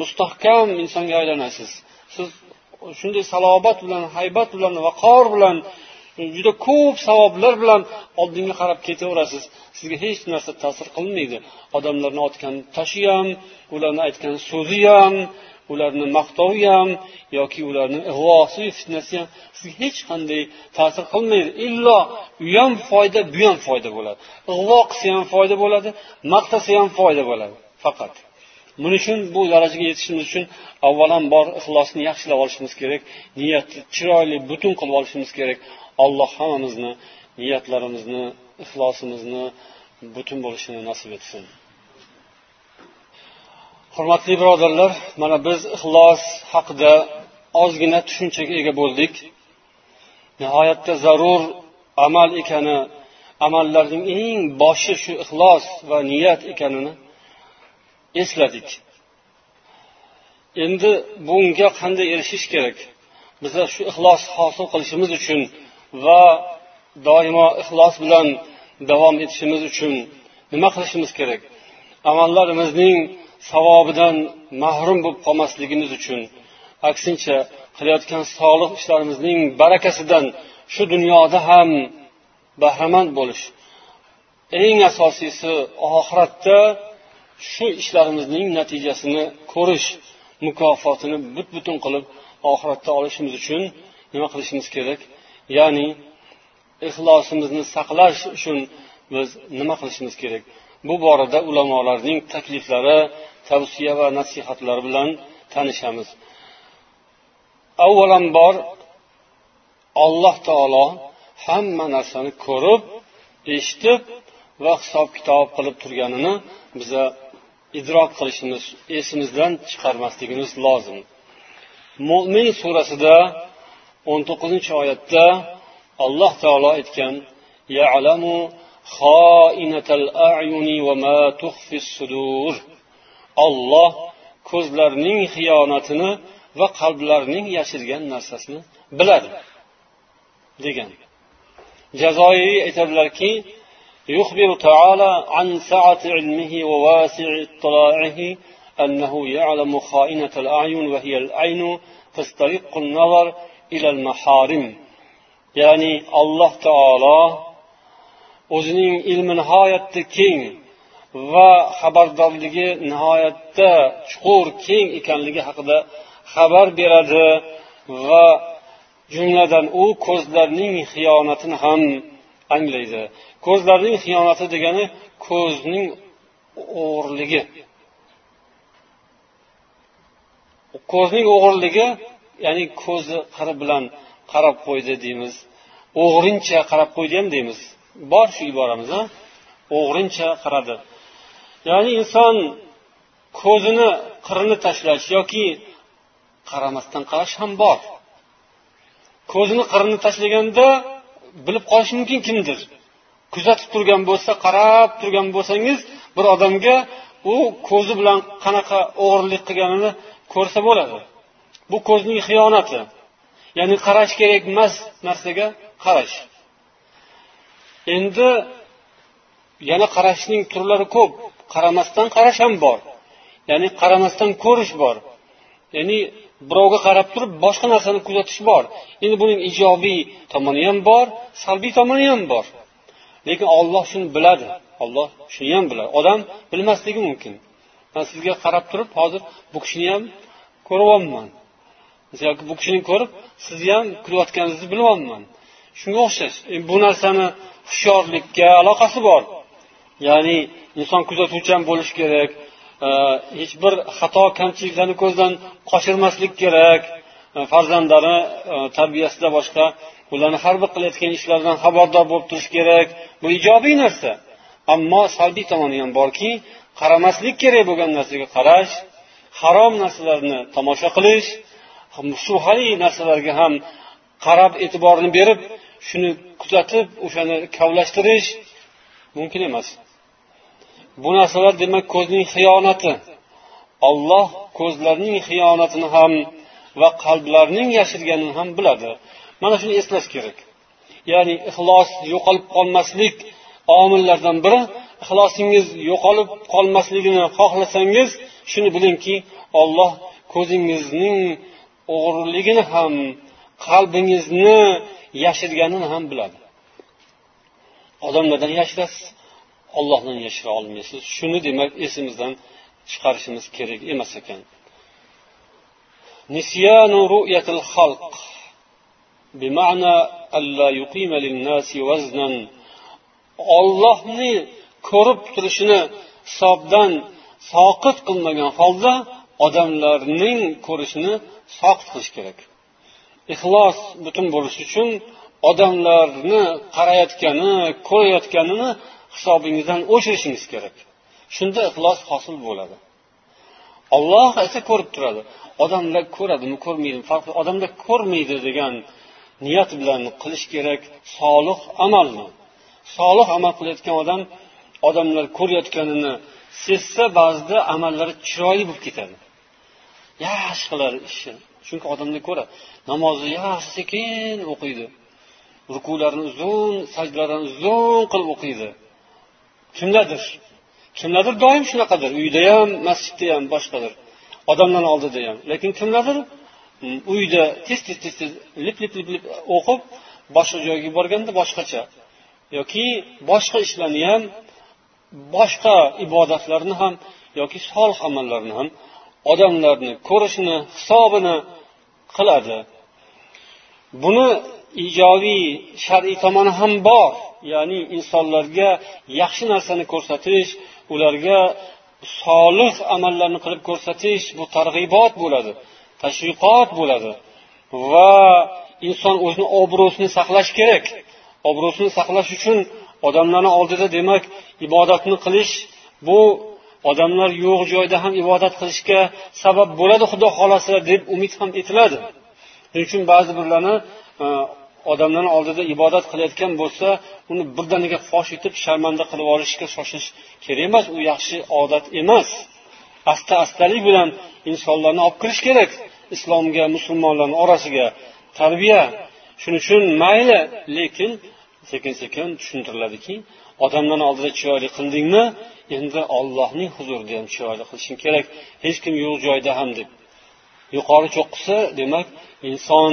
mustahkam insonga aylanasiz. Siz shunday salobat bilan haybat bilan vaqor bilan juda ko'p savoblar bilan oldinga qarab ketaverasiz. Sizga hech narsa ta'sir qilmaydi. Odamlarni otgan toshi ham ularni aytgan so'zi ham ularni maqtovi ham yoki ularni ig'vosi fitnasi ham sizga hech qanday ta'sir qilmaydi. Illo u ham foyda bu ham foyda bo'ladi. Ig'vo qilsa ham foyda bo'ladi maqtasa ham foyda bo'ladi. Faqat buning uchun bu darajaga yetishimiz uchun avvalambor ixlosni yaxshilab olishimiz kerak niyatni chiroyli butun qilib olishimiz kerak. Alloh hammamizni niyatlarimizni ixlosimizni butun bo'lishini nasib etsin. Hurmatli birodarlar mana biz ixlos haqida ozgina tushunchaga ega bo'ldik. Nihoyatda zarur amal ekani amallarning eng boshi shu ixlos va niyat ekanini esladik. Endi bunga qanday erishish kerak? Biza shu ixlos hosil qilishimiz uchun va doimo ixlos bilan davom etishimiz uchun nima qilishimiz kerak? Amallarimizning savobidan mahrum bo'lib qolmasligimiz uchun aksincha qilayotgan solih ishlarimizning barakasidan shu dunyoda ham bahramand bo'lish. Eng asosiysi oxiratda shu ishlarimizning natijasini ko'rish mukofotini but butun qilib oxiratda olishimiz uchun nima qilishimiz kerak? Ya'ni ixlosimizni saqlash uchun biz nima qilishimiz kerak? Bu borada ulamolarning takliflari tavsiya va nasihatlari bilan tanishamiz. Avvalambor alloh taolo hamma narsani ko'rib eshitib va hisob kitob qilib turganini biza idrok qilishimiz esimizdan chiqarmasligimiz lozim. Mo'min surasida o'n to'qqizinchi oyatda alloh taolo aytgan olloh ko'zlarning xiyonatini va qalblarning yashirgan narsasini biladi degan jazoiriy aytadilarki يخبر تعالى عن سعة علمه وواسع اطلاعه أنه يعلم خائنة الأعين وهي العين تسترق النظر ya'ni alloh taolo o'zining ilmi nihoyatda keng va xabardorligi nihoyatda chuqur keng ekanligi haqida xabar beradi va jumladan u ko'zlarning xiyonatini ham anglaydi. Ko'zlarning xiyonati degani ko'zning o'g'irligi. Ko'zning o'g'irligi ya'ni ko'zi qiri bilan qarab qo'ydi deymiz. O'g'rincha qarab qo'ydi ham deymiz. Bor shu iboramiz o'g'rincha qaradi. Ya'ni inson ko'zini qirini tashlash yoki qaramasdan qarash ham bor. Ko'zini qirini tashlaganda bilib qolish mumkin kimdir? Kuzatib turgan bo'lsa qarab turgan bo'lsangiz bir odamga u ko'zi bilan qanaqa o'g'irlik qilganini ko'rsa bo'ladi. Bu ko'zning xiyonati ya'ni qarash kerak emas narsaga qarash. Endi yana qarashning turlari ko'p. Qaramasdan qarash ham bor. Ya'ni qaramasdan ko'rish bor. Ya'ni birovga qarab turib boshqa narsani kuzatish bor. Endi buning ijobiy tomoni ham bor salbiy tomoni ham bor. Lekin olloh shuni biladi. Olloh shuni ham biladi. Odam bilmasligi mumkin. Man sizga qarab turib hozir bu kishini ham ko'ryapman. Yoki bu kishini ko'rib sizni ham kulayotganingizni bilyapman shunga o'xshash e, bu narsani hushyorlikka aloqasi bor. Ya'ni inson kuzatuvchan bo'lishi kerak e, hech bir xato kamchiliklarni ko'zdan qochirmaslik kerak. E, farzandlari tarbiyasida boshqa ularni har bir qilayotgan ishlaridan xabardor bo'lib turish kerak. Bu ijobiy narsa. Ammo salbiy tomoni ham borki qaramaslik kerak bo'lgan narsaga qarash harom narsalarni tomosha qilish shubhali narsalarga ham qarab e'tiborini berib shuni kuzatib o'shani kavlashtirish mumkin emas. Bu narsalar demak ko'zning xiyonati. Olloh ko'zlarning xiyonatini ham va qalblarning yashirganini ham biladi. Mana shuni eslash kerak. Ya'ni ixlos yo'qolib qolmaslik omillaridan biri ixlosingiz yo'qolib qolmasligini xohlasangiz shuni bilingki olloh ko'zingizning o'g'riligini ham qalbingizni yashirganini ham biladi odamlardan yashirasiz ollohdan yashira olmaysiz shuni demak esimizdan chiqarishimiz kerak emas ekan نسيان رؤية الخلق بمعنى ألا يقيم للناس وزنا ollohni ko'rib turishini hisobdan soqit qilmagan holda odamlarning ko'rishini soqit qilish kerak. Ixlos butun bo'lishi uchun odamlarni qarayotgani ko'rayotganini hisobingizdan o'chirishingiz kerak. Shunda ixlos hosil bo'ladi. Olloh esa ko'rib turadi. Odamlar ko'radimi ko'rmaydimi farqi odamlar ko'rmaydi degan niyat bilan qilish kerak solih amalni. Solih amal qilayotgan odam odamlar ko'rayotganini sezsa ba'zida amallari chiroyli bo'lib ketadi. Yaxshi qiladi ishini chunki odamlar ko'radi namozni yaxshi sekin o'qiydi. Rukularni uzun sajdalarni uzun qilib o'qiydi. Kimdadir? Kimlardir doim shunaqadir. Uyda ham masjidda ham boshqadir. Odamlarni oldida ham. Lekin kimlardir mm, uyda tez tez tez tez lip lip lip lip o'qib boshqa joyga borganda boshqacha. Yoki boshqa ishlarni ham boshqa ibodatlarni ham yoki solih amallarni ham odamlarni ko'rishini hisobini qiladi. Buni ijobiy shar'iy tomoni ham bor. Ya'ni insonlarga yaxshi narsani ko'rsatish ularga solih amallarni qilib ko'rsatish bu targ'ibot bo'ladi tashviqot bo'ladi va inson o'zini obro'sini saqlash kerak. Obro'sini saqlash uchun odamlarni oldida demak ibodatni qilish bu odamlar yo'q joyda ham ibodat qilishga sabab bo'ladi xudo xohlasa deb umid ham etiladi. Shuning uchun ba'zi birlarni e, odamlarni oldida ibodat qilayotgan bo'lsa uni birdaniga fosh etib sharmanda qilib olishga shoshish kerak emas u yaxshi odat emas. Asta astalik bilan insonlarni olib kirish kerak islomga musulmonlarni orasiga. Tarbiya shuning uchun mayli lekin sekin sekin tushuntiriladiki odamlarni oldida chiroyli qildingmi endi ollohning huzurida ham chiroyli qilishing kerak. Hech kim yo'q joyda ham deb. Yuqori cho'qqisi demak inson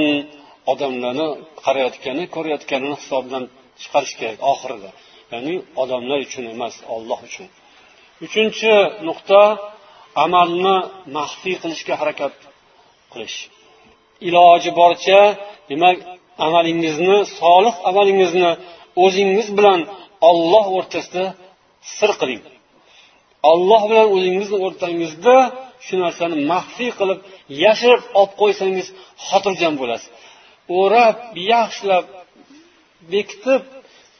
odamlarni qarayotgani ko'rayotganini hisobdan chiqarish kerak oxirida. Ya'ni odamlar uchun emas olloh uchun. Uchinchi nuqta amalni maxfiy qilishga harakat qilish. Iloji boricha demak amalingizni solih amalingizni o'zingiz bilan olloh o'rtasida sir qiling. Olloh bilan o'zingizni o'rtangizda shu narsani maxfiy qilib yashirib olib qo'ysangiz xotirjam bo'lasiz. O'rab yaxshilab bekitib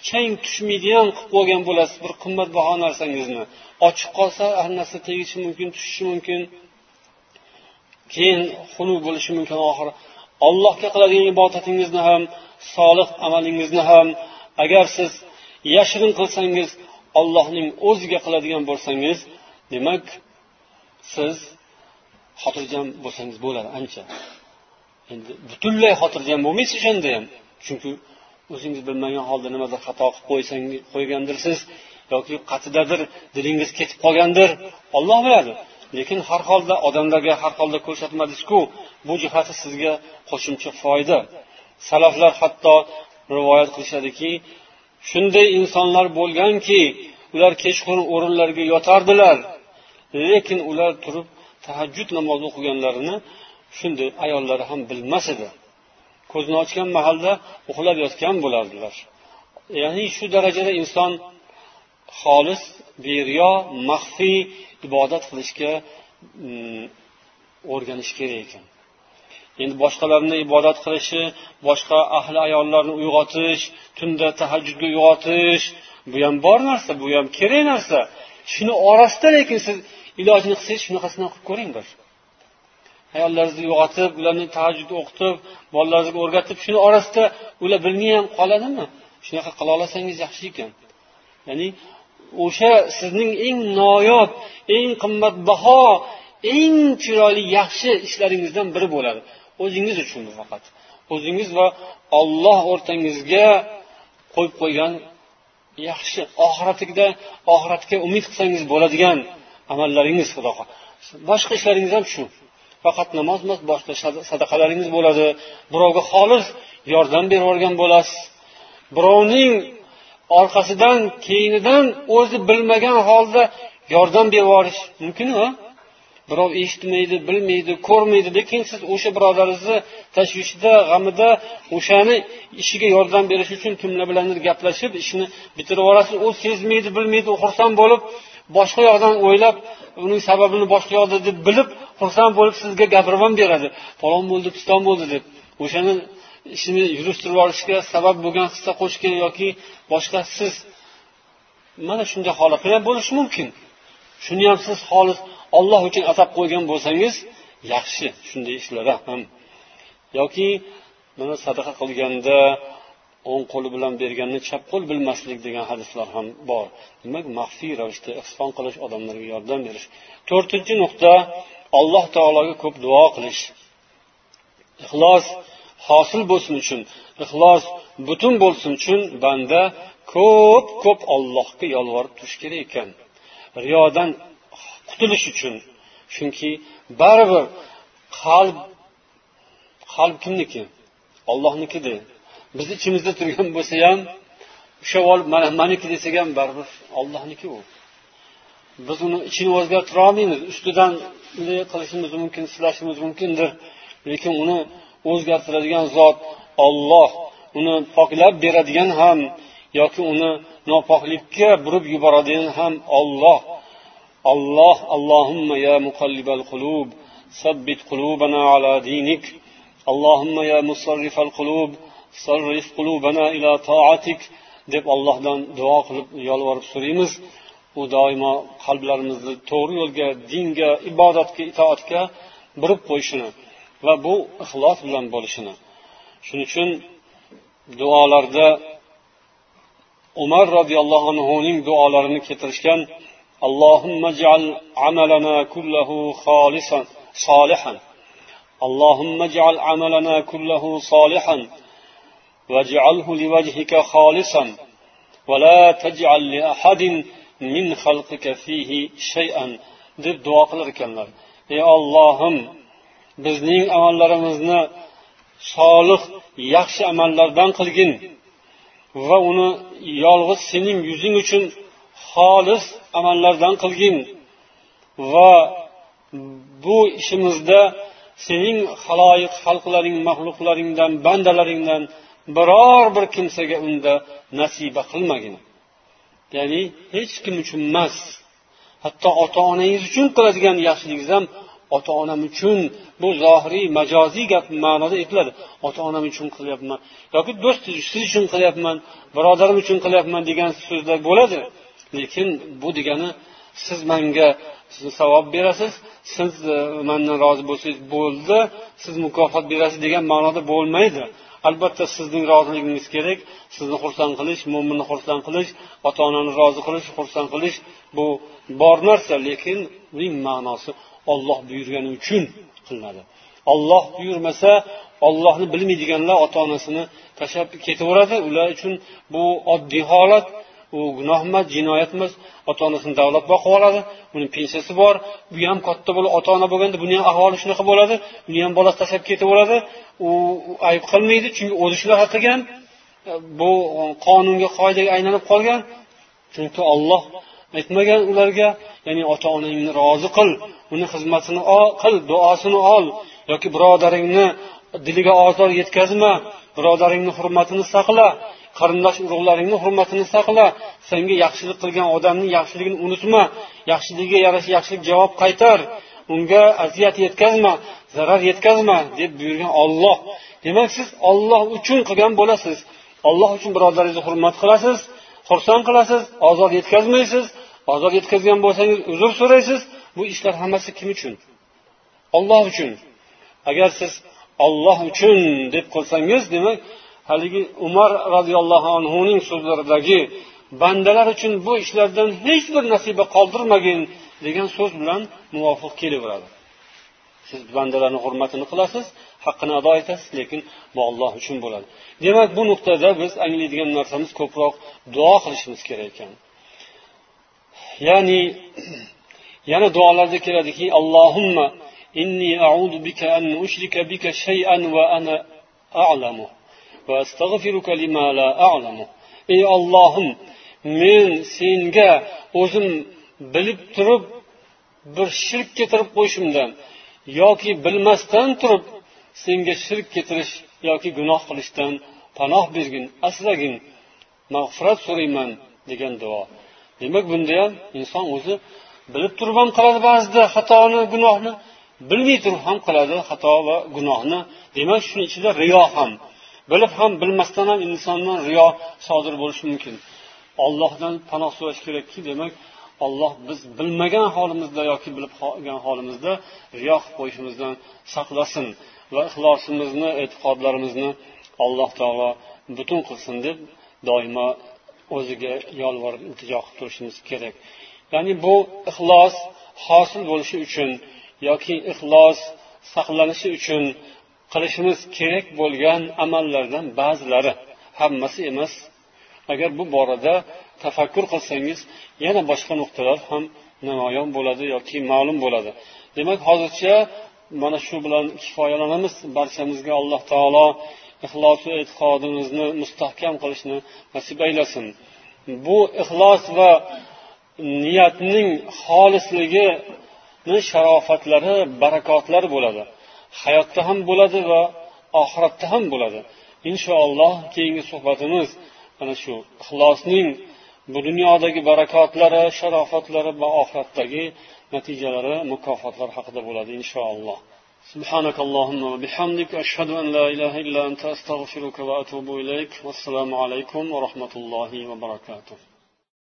chang tushmaydigan qilib qo'ygan bo'lasiz bir qimmatbaho narsangizni. Ochiq qolsa har narsa tegishi mumkin tushishi mumkin. Keyin xunuk bo'lishi mumkin oxiri. Allohga qiladigan ibodatingizni ham solih amalingizni ham agar siz yashirin qilsangiz ollohning o'ziga qiladigan bo'lsangiz demak siz xotirjam bo'lsangiz bo'ladi ancha. Endi butunlay xotirjam bo'lmaysiz o'shanda ham chunki o'zingiz bilmagan holda nimadir xato qilib qo'ysangiz qo'ygandirsiz yoki qatidadir dilingiz ketib qolgandir olloh biladi. Lekin har holda odamlarga har holda ko'rsatmadingizku bu jihati sizga qo'shimcha foyda. Salaflar hatto rivoyat qilishadiki shunday insonlar bo'lganki ular kechqurun o'rinlariga yotardilar. Lekin ular turib tahajjud namozi o'qiganlarini shunday ayollari ham bilmas edi. Ko'zini ochgan mahalda uxlab yotgan bo'lardilar. Ya'ni shu darajada inson xolis beriyo maxfiy ibodat qilishga mm, o'rganish kerak ekan. Endi boshqalarni ibodat qilishi boshqa ahli ayollarni uyg'otish tunda tahajjudga uyg'otish bu ham bor narsa bu ham kerak narsa. Shuni orasida lekin siz ilojini qilsangiz shunaqasini qilib ko'ring bir. Ayollaringizni uyg'otib ularni tahajjud o'qitib bolalaringizga o'rgatib shuni orasida ular bilmay ham qoladimi? Shunaqa qila olsangiz yaxshi ekan. Ya'ni o'sha sizning eng noyob eng qimmatbaho eng chiroyli yaxshi ishlaringizdan biri bo'ladi. O'zingiz uchun faqat. O'zingiz va olloh o'rtangizga qo'yib qo'ygan yaxshi oxiratida oxiratga umid qilsangiz bo'ladigan amallaringiz xudo boshqa ishlaringiz ham shu. Faqat namoz emas boshqa sadaqalaringiz bo'ladi. Birovga xolis yordam berib yuborgan bo'lasiz. Birovning orqasidan keyinidan o'zi bilmagan holda yordam berib yuborish mumkinmi birov eshitmaydi bilmaydi ko'rmaydi lekin siz o'sha birodaringizni tashvishida g'amida o'shani ishiga yordam berish uchun kimlar bilandir gaplashib ishni bitirib yuborasiz. U sezmaydi bilmaydi xursand bo'lib boshqa yoqdan o'ylab uning sababini boshqa yoqda deb bilib xursand bo'lib sizga gapirib ham beradi. Falon bo'ldi piston bo'ldi deb. O'shani ishini yurishtirib yuborishga sabab bo'lgan hissa qo'shgan yoki boshqa siz. Mana shunday holatlar ham bo'lishi mumkin. Shuni ham siz xolis olloh uchun atab qo'ygan bo'lsangiz yaxshi shunday ishlar ham. Yoki mana sadaqa qilganda o'ng qo'li bilan berganni chap qo'l bilmaslik degan hadislar ham bor. Demak maxfiy ravishda ehson qilish odamlarga yordam berish. To'rtinchi nuqta alloh taologa ko'p duo qilish. Ixlos hosil bo'lsin uchun ixlos butun bo'lsin uchun banda ko'p ko'p ollohga yolvorib turish kerak ekan. Riyodan qutulish uchun. Chunki baribir qalb qalb kimniki? Ollohnikida biz ichimizda turgan bo'lsa ham ushlab olib mana maniki desak ham baribir ollohniki u. Biz uni ichini o'zgartira olmaymiz ustidan bunday qilishimiz mumkin silashimiz mumkindir. Lekin uni o'zgartiradigan zot olloh uni poklab beradigan ham yoki uni nopoklikka burib yuboradigan ham olloh الله اللهم يا مقلب القلوب ثبت قلوبنا على دينك اللهم يا مصرف القلوب صرف قلوبنا إلى طاعتك deb allohdan duo qilib yolvorib so'raymiz u doimo qalblarimizni to'g'ri yo'lga dinga ibodatga itoatga burib qo'yishini va bu ixlos bilan bo'lishini shuning uchun duolarda umar roziyallohu anhuning duolarini keltirishgan اللهم اجعل عملنا كله خالصا صالحا اللهم اجعل عملنا كله صالحا واجعله لوجهك خالصا ولا تجعل لأحد من خلقك فيه شيئا deb duo qilar ekanlar ey ollohim bizning amallarimizni solih yaxshi amallardan qilgin va uni yolg'iz sening yuzing uchun xolis amallardan qilgin. Va bu ishimizda sening haloyiq xalqlaring maxluqlaringdan bandalaringdan biror bir kimsaga unda nasiba qilmagin. Ya'ni hech kim uchun emas. Hatto ota onangiz uchun qiladigan yaxshiligingiz ham ota onam uchun bu zohiriy majoziy gap ma'noda aytiladi ota onam uchun qilyapman yoki do'st siz uchun qilyapman birodarim uchun qilyapman degan so'zlar bo'ladi. Lekin bu degani siz manga savob berasiz siz e, mandan rozi bo'lsangiz bo'ldi siz mukofot berasiz degan ma'noda bo'lmaydi. Albatta sizning roziligingiz kerak sizni xursand qilish mo'minni xursand qilish ota onani rozi qilish xursand qilish bu bor narsa. Lekin uning ma'nosi olloh buyurgani uchun qilinadi. Olloh buyurmasa ollohni bilmaydiganlar ota onasini tashlab ketaveradi. Ular uchun bu oddiy holat. U gunoh emas jinoyat emas. Ota onasini davlat boqib oladi. Uni pensiyasi bor. Bu ham katta bo'lib ota ona bo'lganda buni ham ahvoli shunaqa bo'ladi. Uni ham bolasi tashlab ketaveradi u ayb qilmaydi chunki o'zi shunaqa qilgan. Bu qonunga qoidaga aylanib qolgan. Chunki olloh aytmagan ularga ya'ni ota onangni rozi qil uni xizmatini qil duosini ol yoki birodaringni diliga ozor yetkazma birodaringni hurmatini saqla. Qarindosh urug'laringni hurmatini saqla senga yaxshilik qilgan odamning yaxshiligini unutma. Yaxshiligiga yarasha yaxshilik javob qaytar. Unga aziyat yetkazma zarar yetkazma deb buyurgan olloh demak siz olloh uchun qilgan bo'lasiz. Olloh uchun birodaringizni hurmat qilasiz xursand qilasiz ozor yetkazmaysiz. Ozor yetkazgan bo'lsangiz uzr so'raysiz. Bu ishlar hammasi kim uchun? Olloh uchun. Agar siz olloh uchun deb qilsangiz demak haligi umar roziyallohu anhuning so'zlaridagi bandalar uchun bu ishlardan hech bir nasiba qoldirmagin degan so'z bilan muvofiq kelaveradi. Siz bandalarni hurmatini qilasiz haqqini ado etasiz lekin bu olloh uchun bo'ladi. Demak bu nuqtada biz anglaydigan narsamiz ko'proq duo qilishimiz kerak ekan. Ya'ni yana duolarda keladiki allohimma inni a'udu bika an ushrika bika shay'an va ana a'lamu. Va la a'lamu ey ollohim men senga o'zim bilib turib bir shirk keltirib qo'yishimdan yoki bilmasdan turib senga shirk keltirish yoki gunoh qilishdan panoh bergin asragin mag'firat so'rayman degan duo. Demak bunda ham inson o'zi bilib turib ham qiladi ba'zida xatoni gunohni bilmay turib ham qiladi xato va gunohni. Demak shuni ichida riyo ham bilib ham bilmasdan ham insondan riyo sodir bo'lishi mumkin. Ollohdan panoh so'rash kerakki demak olloh biz bilmagan holimizda yoki bilib qolgan holimizda riyo qilib qo'yishimizdan saqlasin va ixlosimizni e'tiqodlarimizni alloh taolo butun qilsin deb doimo o'ziga yolvorib iltijo qilib turishimiz kerak. Ya'ni bu ixlos hosil bo'lishi uchun yoki ixlos saqlanishi uchun qilishimiz kerak bo'lgan amallardan ba'zilari hammasi emas. Agar bu borada tafakkur qilsangiz yana boshqa nuqtalar ham namoyon bo'ladi yoki ma'lum bo'ladi. Demak hozircha mana shu bilan kifoyalanamiz. Barchamizga alloh taolo ixlosu e'tiqodimizni mustahkam qilishni nasib aylasin. Bu ixlos va niyatning xolisligini sharofatlari barakotlari bo'ladi. hayotda ham bo'ladi va oxiratda ham bo'ladi inshaalloh keyingi suhbatimiz ana shu ixlosning bu dunyodagi barakotlari sharofatlari va oxiratdagi natijalari mukofotlari haqida bo'ladi inshaalloh سبحانك اللهم وبحمدك أشهد أن لا إله إلا أنت أستغفرك وأتوب إليك والسلام عليكم ورحمة الله وبركاته